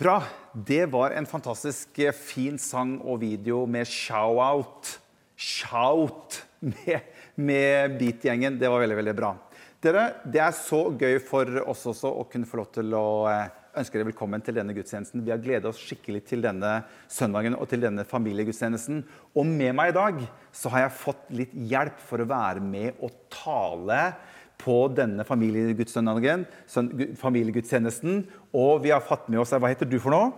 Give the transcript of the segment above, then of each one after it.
Bra. Det var en fantastisk eh, fin sang og video med shout-out. Shout med, med Beat-gjengen. Det var veldig, veldig bra. Dere, Det er så gøy for oss også å kunne få lov til å eh, ønske dere velkommen til denne gudstjenesten. Vi har gledet oss skikkelig til denne søndagen og til denne familiegudstjenesten. Og med meg i dag så har jeg fått litt hjelp for å være med og tale på denne familiegudstjenesten. familiegudstjenesten. Og vi har fått med oss Hva heter du for noe?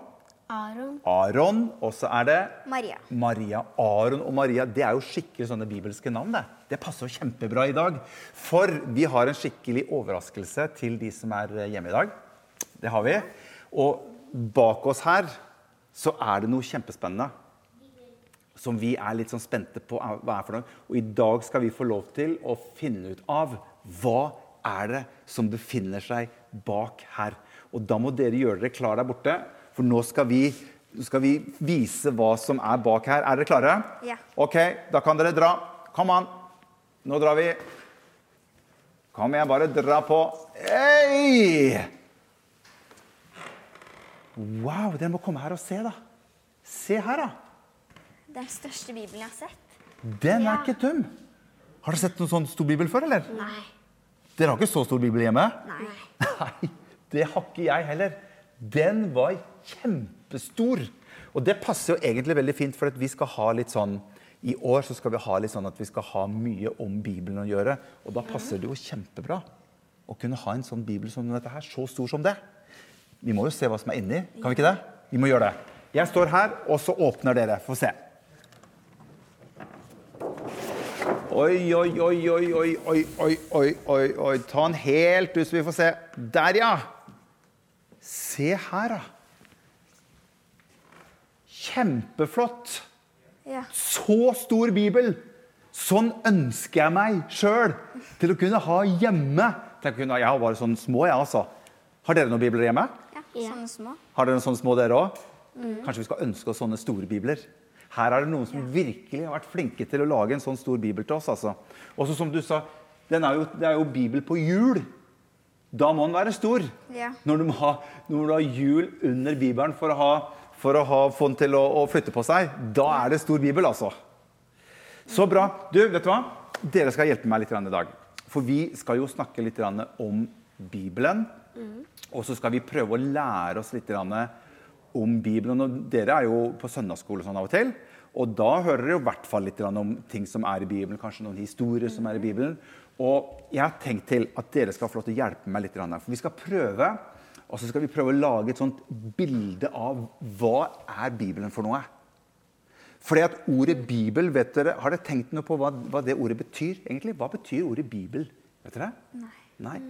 Aron. Aron. Og så er det Maria. Maria. Aron og Maria det er jo skikkelig sånne bibelske navn. Det Det passer jo kjempebra i dag. For vi har en skikkelig overraskelse til de som er hjemme i dag. Det har vi. Og bak oss her så er det noe kjempespennende. Som vi er litt sånn spente på hva er for noe. Og i dag skal vi få lov til å finne ut av hva er det som befinner seg bak her. Og da må dere gjøre dere klar der borte. For nå skal vi, skal vi vise hva som er bak her. Er dere klare? Ja. OK, da kan dere dra. Kom an. Nå drar vi. Kom igjen, bare dra på. Hei! Wow, dere må komme her og se, da. Se her, da. Den største bibelen jeg har sett. Den er ikke dum. Har dere sett noen sånn stor bibel før, eller? Nei. Dere har ikke så stor bibel hjemme? Nei. Nei, det har ikke jeg heller. Den var kjempestor. Og det passer jo egentlig veldig fint, for at vi skal ha litt sånn I år så skal vi ha litt sånn at vi skal ha mye om Bibelen å gjøre. Og da passer det jo kjempebra å kunne ha en sånn bibel som dette her, så stor som det. Vi må jo se hva som er inni. Kan vi ikke det? Vi må gjøre det. Jeg står her, og så åpner dere. Få se. Oi, oi, oi, oi, oi, oi, oi, oi, oi, oi. Ta den helt ut, så vi får se. Der, ja. Se her, da. Kjempeflott. Ja. Så stor bibel. Sånn ønsker jeg meg sjøl til å kunne ha hjemme. Tenk Jeg har bare sånne små, jeg, altså. Har dere noen bibler hjemme? ja. Sånne små. Har dere noen sånne små, dere òg? Kanskje vi skal ønske oss sånne store bibler? Her er det noen som virkelig har vært flinke til å lage en sånn stor bibel til oss. altså. Også som du sa, den er jo, det er jo bibel på hjul. Da må den være stor. Ja. Når du, må ha, når hjul under bibelen for å, ha, for å ha, få den til å, å flytte på seg, da er det stor bibel, altså. Så bra. Du, vet du hva? Dere skal hjelpe meg litt i dag. For vi skal jo snakke litt om Bibelen. Og så skal vi prøve å lære oss litt om Bibelen. Og dere er jo på søndagsskole sånn av og til. Og da hører dere i hvert fall litt om ting som er i Bibelen. Kanskje noen historier som er i Bibelen. Og jeg har tenkt til at dere skal få lov til å hjelpe meg litt. For vi skal prøve, og så skal vi prøve å lage et sånt bilde av hva er Bibelen for noe. Fordi at ordet Bibel, vet dere, Har dere tenkt noe på hva, hva det ordet betyr? egentlig? Hva betyr ordet Bibel? Vet dere? Nei.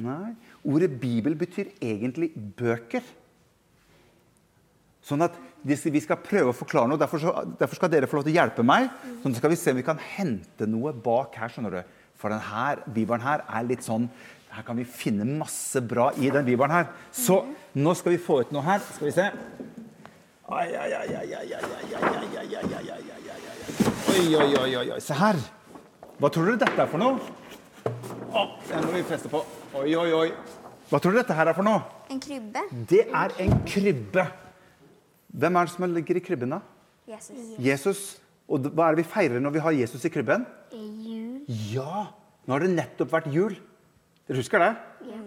Nei. Ordet Bibel betyr egentlig bøker. Sånn at Vi skal prøve å forklare noe. Derfor, så, derfor, skal dere få lov til å hjelpe meg. Sånn skal vi se om vi kan hente noe bak her. skjønner du. For denne bibelen her er litt sånn Her kan vi finne masse bra i den bibelen her. Så nå skal vi få ut noe her. Skal vi se. Oi, oi, oi, oi, oi. Se her. Hva tror dere dette er for noe? Den må vi feste på. Oi, oi, oi. Hva tror du dette her er for noe? En krybbe. Det er en krybbe. Hvem er det som ligger i krybben, da? Jesus. Jesus. Og hva er det vi feirer når vi har Jesus i krybben? Jul. Ja! Nå har det nettopp vært jul. Dere husker det?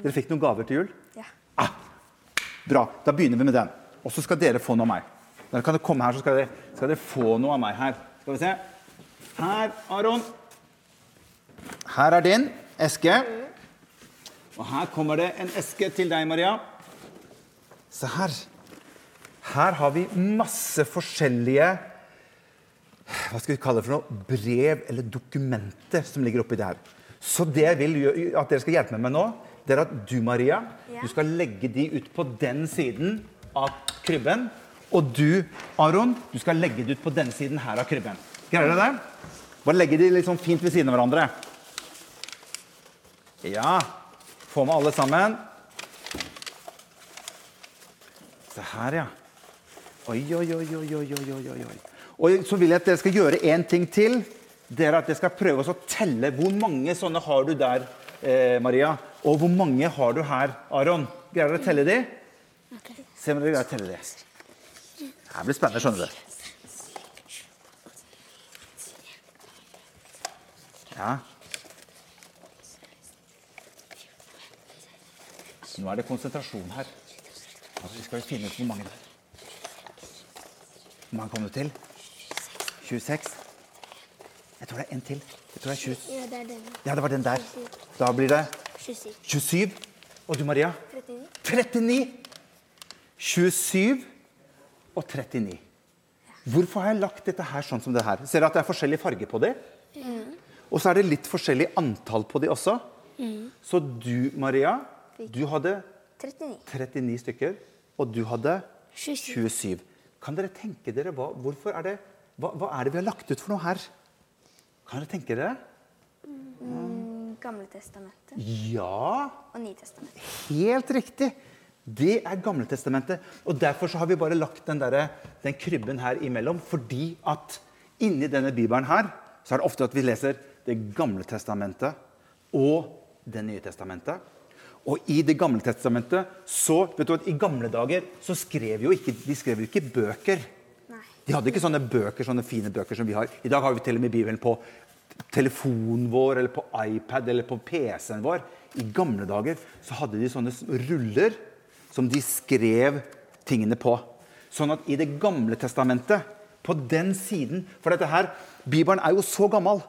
Dere fikk noen gaver til jul? Ja. Ah, bra. Da begynner vi med den. Og så skal dere få noe av meg. Dere kan komme her, så skal dere, skal dere få noe av meg her. Skal vi se. Her, Aron. Her er din eske. Og her kommer det en eske til deg, Maria. Se her. Her har vi masse forskjellige hva skal vi kalle det for noe, brev eller dokumenter som ligger oppi der. Så det jeg vil at dere skal hjelpe meg med nå, det er at du, Maria, Ja. du skal legge de ut på den siden av krybben. Og du, Aron, du skal legge de ut på denne siden her av krybben. Greier dere det? Bare legge de litt sånn fint ved siden av hverandre. Ja. Få med alle sammen. Se her, ja. Oi, oi, oi, oi, oi, oi, oi, oi. Og så vil jeg at dere skal gjøre én ting til. Det er at dere skal prøve å telle hvor mange sånne har du der, eh, Maria. Og hvor mange har du her, Aron? Greier dere å telle de? Okay. Se om dere greier å telle de. Det blir spennende, skjønner du. Ja. Nå er det konsentrasjon her. Altså, vi skal finne ut hvor mange det er. Mange kom du til? 26? Jeg tror det er en til. Jeg tror det er 20. Ja, det er den. Ja, det var den der. Da blir det 27. 27. Og du, Maria? 39. 39. 27 og 39. Hvorfor har jeg lagt dette her sånn som det her? Ser dere at det er forskjellig farge på det? Og så er det litt forskjellig antall på de også. Så du, Maria, du hadde 39. 39 stykker, og du hadde 27. 27. Kan dere tenke dere hva, hvorfor er det, hva, hva er det vi har lagt ut for noe her? Kan dere tenke dere? Mm, Gamle testamentet Ja, og Nytestamentet. helt riktig. Det er Gamletestamentet. Og derfor så har vi bare lagt den, der, den krybben her imellom. Fordi at inni denne bibelen her, så er det ofte at vi leser Det gamle testamentet og Det nye testamentet. Og i Det gamle testamentet så vet du at I gamle dager så skrev jo ikke, de skrev jo ikke bøker. Nei. De hadde ikke sånne bøker, sånne fine bøker som vi har. I dag har vi til og med Bibelen på telefonen vår, eller på iPad eller på PC-en vår. I gamle dager så hadde de sånne ruller som de skrev tingene på. Sånn at i Det gamle testamentet, på den siden For dette her, Bibelen er jo så gammel.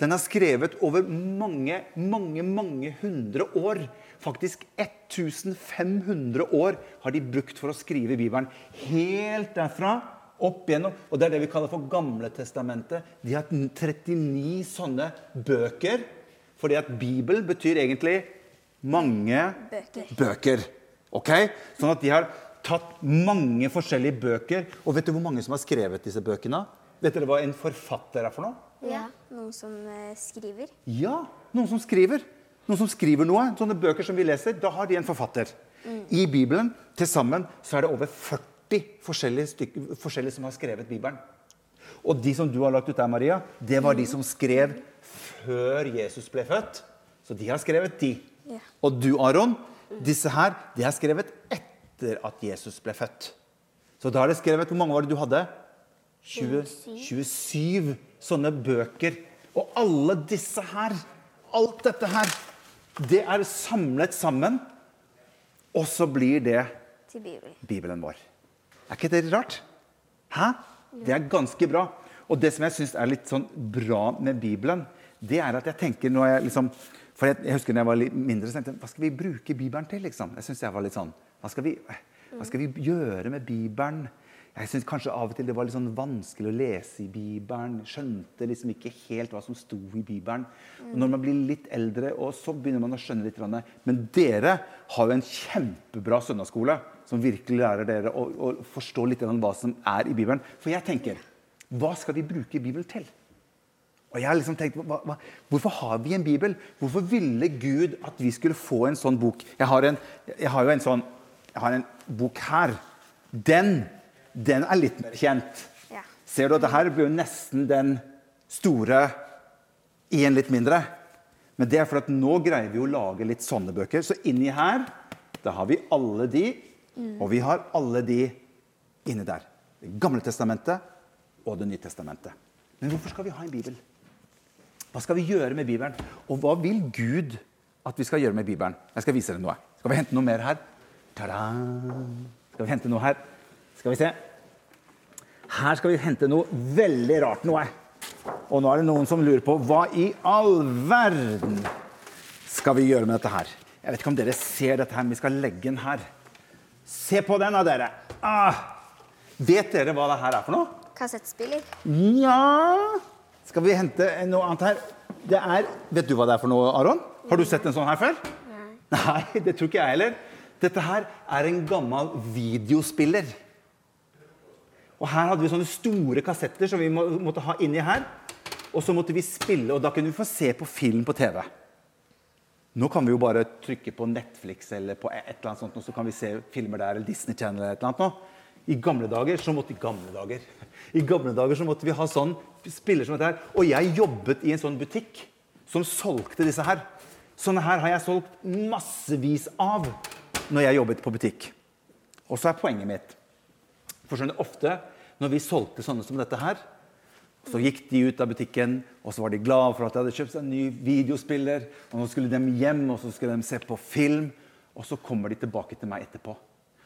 Den er skrevet over mange, mange, mange hundre år. Faktisk 1500 år har de brukt for å skrive Bibelen. Helt derfra opp igjennom. Og det er det vi kaller for Gamle testamentet. De har 39 sånne bøker. Fordi at Bibel betyr egentlig mange Bøker. bøker. Ok? Sånn at de har tatt mange forskjellige bøker. Og vet du hvor mange som har skrevet disse bøkene? Vet dere hva en forfatter er for noe? Ja. Noen som eh, skriver. Ja, noen som skriver. Noen som skriver noe. Sånne bøker som vi leser, da har de en forfatter. I Bibelen til sammen så er det over 40 forskjellige, stykker, forskjellige som har skrevet Bibelen. Og de som du har lagt ut der, Maria, det var de som skrev før Jesus ble født. Så de har skrevet de. Ja. Og du, Aron, disse her, de har skrevet etter at Jesus ble født. Så da er det skrevet Hvor mange var det du hadde? 20, 27 sånne bøker. Og alle disse her, alt dette her, det er samlet sammen. Og så blir det Bibelen. Vår. Er ikke det rart? Hæ? Det er ganske bra. Og det som jeg syns er litt sånn bra med Bibelen, det er at jeg tenker når jeg liksom For jeg, jeg husker da jeg var litt mindre, så tenkte jeg hva skal vi bruke Bibelen til? liksom? Jeg synes jeg var litt sånn, Hva skal vi, hva skal vi gjøre med Bibelen? Jeg synes kanskje av og til det var litt sånn vanskelig å lese i Bibelen. Skjønte liksom ikke helt hva som sto i Bibelen. Og når man blir litt eldre, og så begynner man å skjønne litt. Men dere har jo en kjempebra søndagsskole som virkelig lærer dere å, å forstå litt hva som er i Bibelen. For jeg tenker, hva skal vi bruke Bibelen til? Og jeg har liksom tenkt, hva, hva, Hvorfor har vi en bibel? Hvorfor ville Gud at vi skulle få en sånn bok? Jeg har, en, jeg har jo en sånn jeg har en bok her. Den, den er litt mer kjent. Ja. Ser du at det her blir jo nesten den store i en litt mindre. Men det er fordi nå greier vi å lage litt sånne bøker. Så inni her da har vi alle de, og vi har alle de inni der. Det gamle testamentet og Det nye testamentet. Men hvorfor skal vi ha en bibel? Hva skal vi gjøre med Bibelen? Og hva vil Gud at vi skal gjøre med Bibelen? Jeg skal vise dere noe. Skal vi hente noe mer her? Ta-da! Skal vi hente noe her? Skal vi se. Her skal vi hente noe veldig rart noe. Og nå er det noen som lurer på hva i all verden skal vi gjøre med dette her? Jeg vet ikke om dere ser dette her, men vi skal legge den her. Se på den, da, dere. Ah! Vet dere hva det her er for noe? Kassettspiller. Ja Skal vi hente noe annet her? Det er Vet du hva det er for noe, Aron? Har du sett en sånn her før? Nei. Nei, det tror ikke jeg heller. Dette her er en gammel videospiller. Og her hadde vi sånne store kassetter som vi må, måtte ha inni her. Og så måtte vi spille, og da kunne vi få se på film på TV. Nå kan vi jo bare trykke på Netflix eller på et eller annet sånt, og så kan vi se filmer der, eller Disney Channel eller et eller annet. nå. I gamle dager så måtte, gamle dager, i gamle dager så måtte vi ha sånn spiller som dette her. Og jeg jobbet i en sånn butikk som solgte disse her. Sånne her har jeg solgt massevis av når jeg jobbet på butikk. Og så er poenget mitt For skjønner ofte når vi solgte sånne som dette her, så gikk de ut av butikken og så var de glade for at de hadde kjøpt seg en ny videospiller. og Nå skulle de hjem og så skulle de se på film. Og så kommer de tilbake til meg etterpå.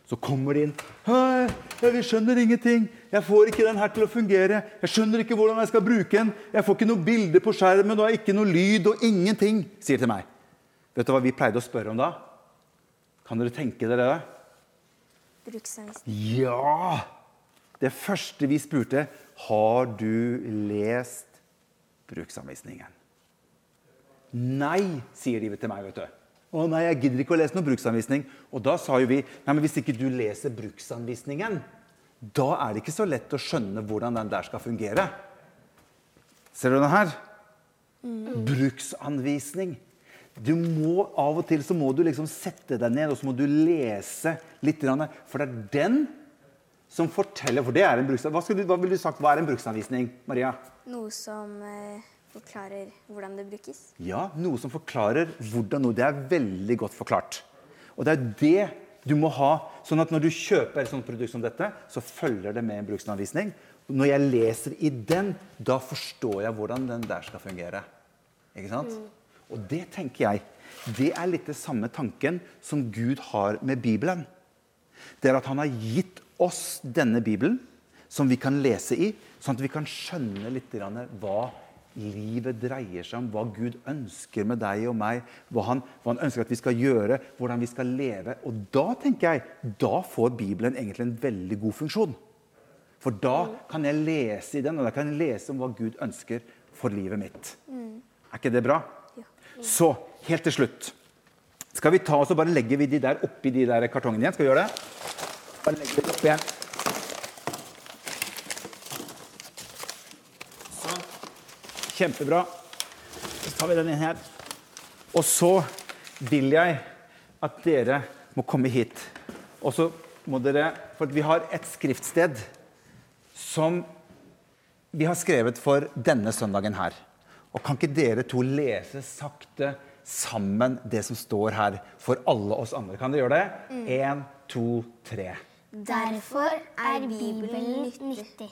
Så kommer de inn. 'Hei, jeg skjønner ingenting. Jeg får ikke den her til å fungere.' 'Jeg skjønner ikke hvordan jeg skal bruke den. Jeg får ikke noe bilde på skjermen, og ikke noe lyd og ingenting', sier til meg. Vet du hva vi pleide å spørre om da? Kan dere tenke dere det? Bruksanvisning. Ja! Det første vi spurte, har du lest bruksanvisningen? Nei, sier de til meg. vet du. Å nei, jeg gidder ikke å lese noen bruksanvisning. Og da sa jo vi nei, men hvis ikke du leser bruksanvisningen, da er det ikke så lett å skjønne hvordan den der skal fungere. Ser du den her? Bruksanvisning. Du må, Av og til så må du liksom sette deg ned og så må du lese litt. For det er den som forteller For det er en bruksanvisning. Hva, hva ville du sagt hva er en bruksanvisning, Maria? Noe som eh, forklarer hvordan det brukes. Ja, noe som forklarer hvordan noe. Det er veldig godt forklart. Og det er det du må ha. Sånn at når du kjøper et sånt produkt som dette, så følger det med en bruksanvisning. Når jeg leser i den, da forstår jeg hvordan den der skal fungere. Ikke sant? Og det tenker jeg, det er litt det samme tanken som Gud har med Bibelen. Det er at han har gitt oss denne Bibelen, som vi kan lese i, sånn at vi kan skjønne litt hva livet dreier seg om, hva Gud ønsker med deg og meg, hva han, hva han ønsker at vi skal gjøre, hvordan vi skal leve. Og da tenker jeg, da får Bibelen egentlig en veldig god funksjon. For da kan jeg lese i den, og da kan jeg lese om hva Gud ønsker for livet mitt. Er ikke det bra? Så, helt til slutt skal vi ta og så bare legger vi de der oppi de der kartongene igjen. Skal vi gjøre det? Bare legger vi det oppi igjen. Sånn. Kjempebra. Så tar vi den inn her. Og så vil jeg at dere må komme hit. Og så må dere For vi har et skriftsted som vi har skrevet for denne søndagen her. Og kan ikke dere to lese sakte sammen det som står her for alle oss andre? Kan dere gjøre det? Én, to, tre. Derfor er Bibelen nyttig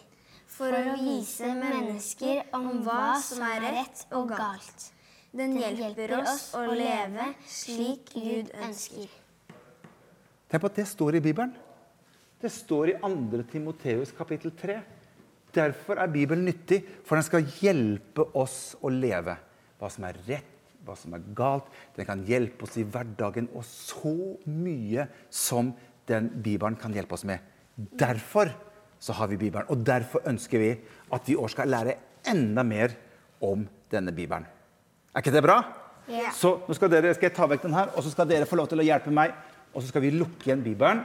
for å vise mennesker om hva som er rett og galt. Den hjelper oss å leve slik Gud ønsker. Tenk på at det står i Bibelen. Det står i 2. Timoteus kapittel 3. Derfor er Bibelen nyttig, for den skal hjelpe oss å leve. Hva som er rett, hva som er galt. Den kan hjelpe oss i hverdagen, og så mye som den Bibelen kan hjelpe oss med. Derfor så har vi Bibelen, og derfor ønsker vi at vi i år skal lære enda mer om denne Bibelen. Er ikke det bra? Ja. Så nå skal, dere, skal jeg ta vekk den her, og så skal dere få lov til å hjelpe meg. Og så skal vi lukke igjen Bibelen,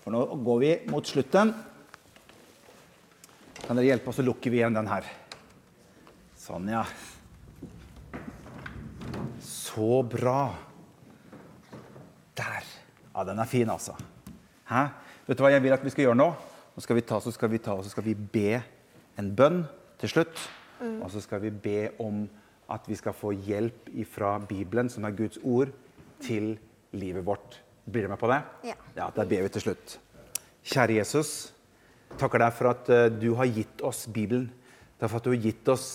for nå går vi mot slutten. Kan dere hjelpe oss, så lukker vi igjen den her. Sånn, ja. Så bra. Der. Ja, den er fin, altså. Hæ? Vet du hva jeg vil at vi skal gjøre nå? Nå skal vi ta, så skal vi ta, og så skal vi be en bønn til slutt. Og så skal vi be om at vi skal få hjelp fra Bibelen, som er Guds ord, til livet vårt. Blir du med på det? Ja. Ja, Da ber vi til slutt. Kjære Jesus, takker deg for at eh, du har gitt oss Bibelen. Takk for at du har gitt oss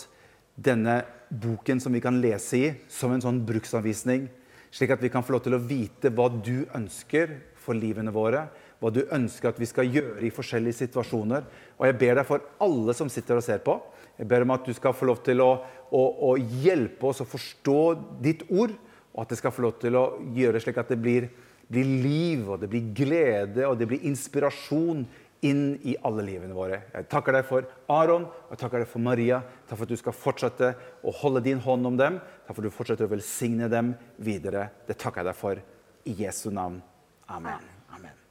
denne boken som vi kan lese i, som en sånn bruksanvisning. Slik at vi kan få lov til å vite hva du ønsker for livene våre. Hva du ønsker at vi skal gjøre i forskjellige situasjoner. Og jeg ber deg for alle som sitter og ser på. Jeg ber om at du skal få lov til å, å, å hjelpe oss å forstå ditt ord. Og at det skal få lov til å gjøre slik at det blir, blir liv, og det blir glede og det blir inspirasjon inn i alle livene våre. Jeg takker deg for Aron og jeg takker deg for Maria. Takk for at du skal fortsette å holde din hånd om dem. Takk for at du fortsetter å velsigne dem videre. Det takker jeg deg for i Jesu navn. Amen.